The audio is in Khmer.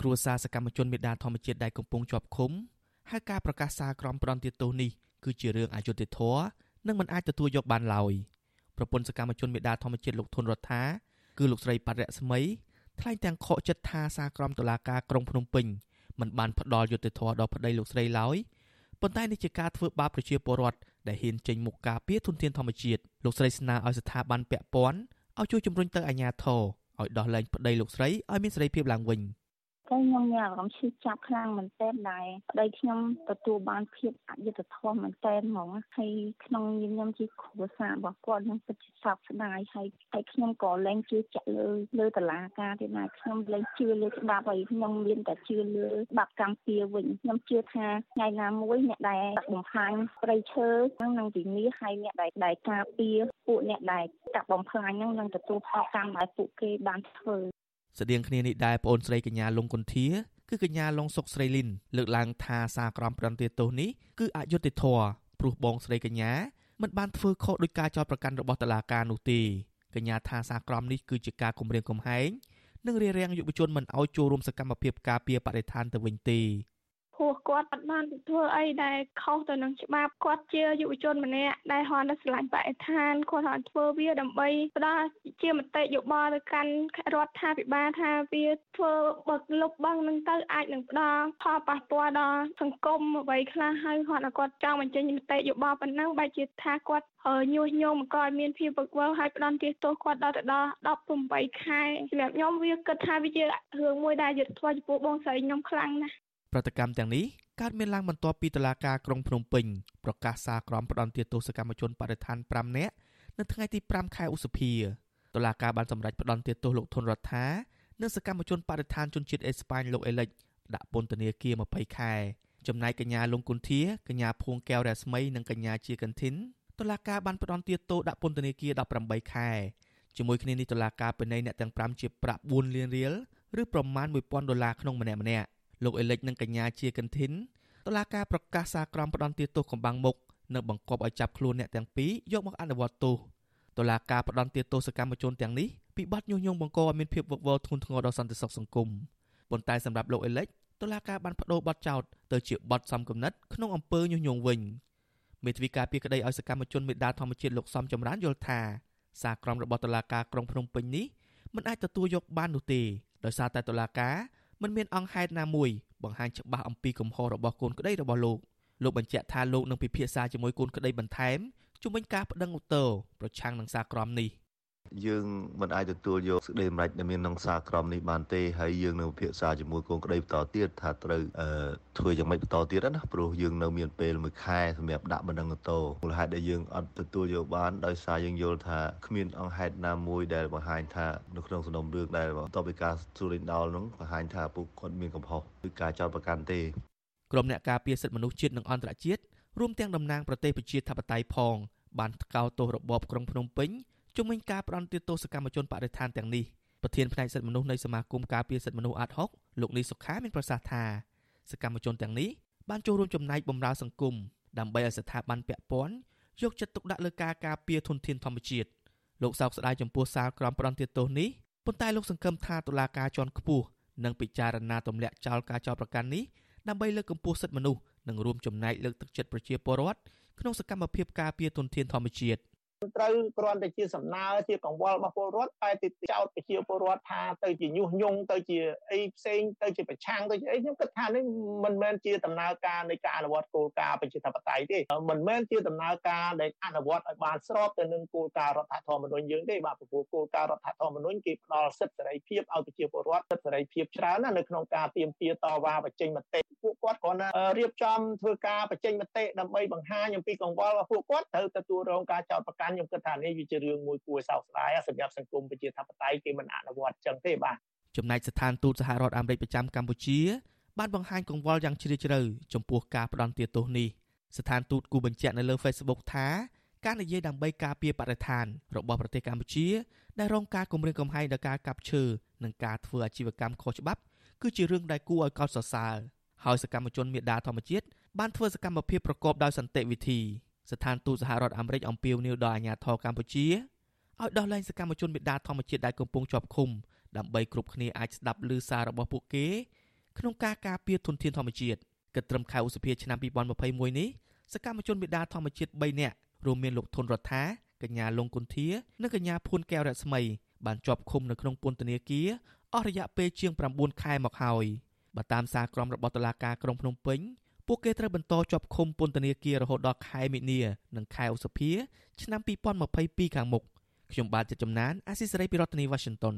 គ្រួសារសកម្មជនមេដាធម្មជាតិដែលកំពុងជាប់ឃុំហើយការប្រកាសសារក្រមប្រន់ទាទោសនេះគឺជារឿងអយុត្តិធម៌និងមិនអាចទទួលយកបានឡើយប្រពន្ធសកម្មជនមេដាធម្មជាតិលោកធុនរដ្ឋាគឺលោកស្រីប៉ាត់រស្មីថ្លែងទាំងខកចិត្តថាសារក្រមតុលាការក្រុងភ្នំពេញមិនបានផ្ដល់យុត្តិធម៌ដល់ប្តីលោកស្រីឡើយប៉ុន្តែនេះជាការធ្វើបាបប្រជាពលរដ្ឋដែលហ៊ានចេញមុខការពារធនធានធម្មជាតិលោកស្រីស្នើឲ្យស្ថាប័នពាក់ព័ន្ធឲ្យជួយជំរុញទៅអាជ្ញាធរឲ្យដោះលែងប្តីលោកស្រីឲ្យមានសេរីភាពឡើងវិញ។ តែខ្ញុំមានអារម្មណ៍ឈឺចាប់ខ្លាំងមែនទែនដែរប្តីខ្ញុំទទួលបានភាពអយុត្តិធម៌មែនទែនហ្មងហើយក្នុងនាមខ្ញុំជាគ្រួសាររបស់គាត់ខ្ញុំពិតជាសោកស្ដាយហើយហើយខ្ញុំក៏លែងជឿជាក់លើលើតឡាការទៀតណាខ្ញុំលែងជឿលើច្បាប់ហើយខ្ញុំមានតែជឿលើច្បាប់កម្ពុជាវិញខ្ញុំជឿថាថ្ងៃណាមួយអ្នកដែលបំផ្លាញព្រៃឈើហ្នឹងនឹងវិនិច្ឆ័យហើយអ្នកដែលដែលការពារពួកអ្នកដែលកាប់បំផ្លាញហ្នឹងនឹងទទួលផលកម្មដែលពួកគេបានធ្វើ ស្តៀងគ្នានេះដែរប្អូនស្រីកញ្ញាលងគុន្ធាគឺកញ្ញាលងសុកស្រីលីនលើកឡើងថាសារក្រមប្រន្ទាទោសនេះគឺអយុត្តិធម៌ព្រោះបងស្រីកញ្ញាមិនបានធ្វើខុសដោយការចោទប្រកាន់របស់តុលាការនោះទេកញ្ញាថាសារក្រមនេះគឺជាការគំរាមកំហែងនិងរារាំងយុវជនមិនឲ្យចូលរួមសកម្មភាពការពារបរិស្ថានទៅវិញទេ ព្រោះគាត់អត់បានធ្វើអីដែលខុសទៅនឹងច្បាប់គាត់ជាយុវជនម្នាក់ដែលហនទៅស្រឡាញ់បរិស្ថានគាត់ហនធ្វើវាដើម្បីផ្ដល់ជាមតិយោបល់ទៅកាន់រដ្ឋាភិបាលថាវាធ្វើបឹកលុបបឹងនឹងទៅអាចនឹងផ្ដល់ផលប៉ះពាល់ដល់សង្គមអ្វីខ្លះហើយគាត់គាត់ចង់បញ្ចេញមតិយោបល់ប៉ុណ្ណឹងបែរជាថាគាត់ញុះញង់បង្កឲ្យមានភាពវឹកវរហើយផ្ដន់ទាទោសគាត់ដល់ទៅដល់18ខែសម្រាប់ខ្ញុំវាគិតថាវាជារឿងមួយដែលយុទ្ធធម៌ចំពោះបងស្រីខ្ញុំខ្លាំងណាស់ ប្រតិកម្មទាំងនេះកើតមានឡើងបន្ទាប់ពីតុលាការក្រុងភ្នំពេញប្រកាសសារក្រមផ្ដន្ទាទោសកម្មជនបរិស្ថាន5នាក់នៅថ្ងៃទី5ខែឧសភាតុលាការបានសម្រេចផ្ដន្ទាទោសលោកធុនរដ្ឋានិងសកម្មជនបរិស្ថានជនជាតិអេស្ប៉ាញលោកអេលិចដាក់ពន្ធនាគារ20ខែចំណែកកញ្ញាលងគុន្ធាកញ្ញាភួងកែវរស្មីនិងកញ្ញាជាកន្ធីនតុលាការបានផ្ដន្ទាទោសដាក់ពន្ធនាគារ18ខែជាមួយគ្នានេះតុលាការពិន័យអ្នកទាំង5ជាប្រាក់4លានរៀលឬប្រមាណ1000ដុល្លារក្នុងម្នាក់ម្នាក់ លោកអេលិចនិងកញ្ញាជាកន្ធីនតុលាការប្រកាសសារក្រមផ្ដន្ទាទោសកំបាំងមុខនិងបង្គាប់ឲ្យចាប់ខ្លួនអ្នកទាំងពីរយកមកអនុវត្តទោសតុលាការផ្ដន្ទាទោសកម្មជនទាំងនេះពីបទញុះញង់បង្កឲ្យមានភាពវឹកវរធ្ងន់ធ្ងរដល់សន្តិសុខសង្គមប៉ុន្តែសម្រាប់លោកអេលិចតុលាការបានបដូរបទចោទទៅជាបទសំគំនិតក្នុងអំពើញុះញង់វិញមេធាវីការពីក្តីឲ្យសកម្មជនមេដាធម្មជាតិលោកសំចម្រើនយល់ថាសារក្រមរបស់តុលាការក្រុងភ្នំពេញនេះមិនអាចទទួលយកបាននោះទេដោយសារតែតុលាការ មិនមានអង្គហេតុណាមួយបង្ហាញច្បាស់អំពីកំហុសរបស់កូនក្តីរបស់លោកលោកបញ្ជាក់ថាលោកនឹងពិភាក្សាជាមួយកូនក្តីបន្ថែមជុំវិញការប្តឹងឧទ្ធរប្រឆាំងនឹងសារក្រមនេះ។ យើងមិនអាចទទួលយកសេចក្តីសម្រេចដែលមានក្នុងសារក្រមនេះបានទេហើយយើងនៅពិភាក្សាជាមួយកូនក្តីបន្តទៀតថាត្រូវធ្វើយ៉ាងម៉េចបន្តទៀតណាព្រោះយើងនៅមានពេលមួយខែសម្រាប់ដាក់បណ្ដឹងតោមូលហេតុដែលយើងអត់ទទួលយកបានដោយសារយើងយល់ថាគ្មានអង្គហេតុណាមួយដែលបង្ហាញថានៅក្នុងសំណុំរឿងដែលបន្ទាប់ពីការសួរលេងដោលនោះបង្ហាញថាពួកគាត់មានកំហុសឬការចោទប្រកាន់ទេក្រុមអ្នកការពារសិទ្ធិមនុស្សជាតិនិងអន្តរជាតិរួមទាំងតំណាងប្រទេសប្រជាធិបតេយ្យផងបានថ្កោលទោសរបបក្រុងភ្នំពេញ ជំវិញការផ្ដន់ទោសកម្មជនបរិស្ថានទាំងនេះប្រធានផ្នែកសិទ្ធិមនុស្សនៃសមាគមការពារសិទ្ធិមនុស្សអាត់ហុកលោកនីសុខាមានប្រសាសន៍ថាសកម្មជនទាំងនេះបានចូលរួមចំណែកបម្រើសង្គមដើម្បីឲ្យស្ថាប័នពាក់ព័ន្ធយកចិត្តទុកដាក់លើការការពារធនធានធម្មជាតិលោកសោកស្ដាយចំពោះសារក្រមផ្ដន់ទោសនេះប៉ុន្តែលោកសង្ឃឹមថាតុលាការជាន់ខ្ពស់នឹងពិចារណាទម្លាក់ចោលការចោទប្រកាន់នេះដើម្បីលើកកម្ពស់សិទ្ធិមនុស្សនិងរួមចំណែកលើកទឹកចិត្តប្រជាពលរដ្ឋក្នុងសកម្មភាពការពារធនធានធម្មជាតិ ត្រូវគ្រាន់តែជាសំណើជាកង្វល់របស់ពលរដ្ឋតែទៅចោតប្រជាពលរដ្ឋថាទៅជាញុះញង់ទៅជាអីផ្សេងទៅជាប្រឆាំងទៅជាអីខ្ញុំគិតថានេះមិនមែនជាដំណើរការនៃការអនុវត្តគោលការណ៍ប្រជាធិបតេយ្យទេមិនមែនជាដំណើរការដែលអនុវត្តឲ្យបានស្របទៅនឹងគោលការណ៍រដ្ឋធម្មនុញ្ញយើងទេបាទព្រោះគោលការណ៍រដ្ឋធម្មនុញ្ញគេផ្ដល់សិទ្ធិសេរីភាពឲ្យប្រជាពលរដ្ឋសិទ្ធិសេរីភាពច្រើនណាស់នៅក្នុងការទាមទារតវ៉ាបញ្ចេញមតិពួក គាត់គ្រាន់តែរៀបចំធ្វើការបញ្ចេញមតិដើម្បីបង្ហាញអំពីកង្វល់របស់ពួកគាត់ត្រូវទទួលរងការចោទប្រកាន់ខ្ញុំគិតថានេះវាជារឿងមួយគួរសោកស្ដាយសម្រាប់សង្គមប្រជាធិបតេយ្យគេមិនអនុវត្តចឹងទេបាទចំណែកស្ថានទូតសហរដ្ឋអាមេរិកប្រចាំកម្ពុជាបានបង្ហាញកង្វល់យ៉ាងជ្រាលជ្រៅចំពោះការផ្ដន់ទាទោសនេះស្ថានទូតគូបញ្ជាក់នៅលើ Facebook ថាការនិយាយដើម្បីការពារបរិស្ថានរបស់ប្រទេសកម្ពុជាដែលរងការគំរាមកំហែងដោយការកាប់ឈើនិងការធ្វើអាជីវកម្មខុសច្បាប់គឺជារឿងដែលគួរឲ្យកោតសរសើរ ហើយសកម្មជនមេដាធម្មជាតិបានធ្វើសកម្មភាពប្រកបដោយសន្តិវិធីស្ថានទូតសហរដ្ឋអាមេរិកអំពាវនាវដល់អាជ្ញាធរកម្ពុជាឲ្យដោះលែងសកម្មជនមេដាធម្មជាតិដែលកំពុងជាប់ឃុំដើម្បីគ្រប់គ្នាអាចស្ដាប់ឮសាររបស់ពួកគេក្នុងការការពារធនធានធម្មជាតិគិតត្រឹមខែឧសភាឆ្នាំ2021នេះសកម្មជនមេដាធម្មជាតិ3នាក់រួមមានលោកធុនរដ្ឋាកញ្ញាលងគុន្ធានិងកញ្ញាភួនកែវរស្មីបានជាប់ឃុំនៅក្នុងពន្ធនាគារអស់រយៈពេលជាង9ខែមកហើយ បើតាមសារក្រមរបស់តុលាការក្រុងភ្នំពេញពួកគេត្រូវបន្តជាប់ឃុំពន្ធនាគាររហូតដល់ខែមិនិនានិងខែឧសភាឆ្នាំ2022ខាងមុខខ្ញុំបាទចិត្តចំណានអាស៊ីសេរីពីរដ្ឋធានី Washington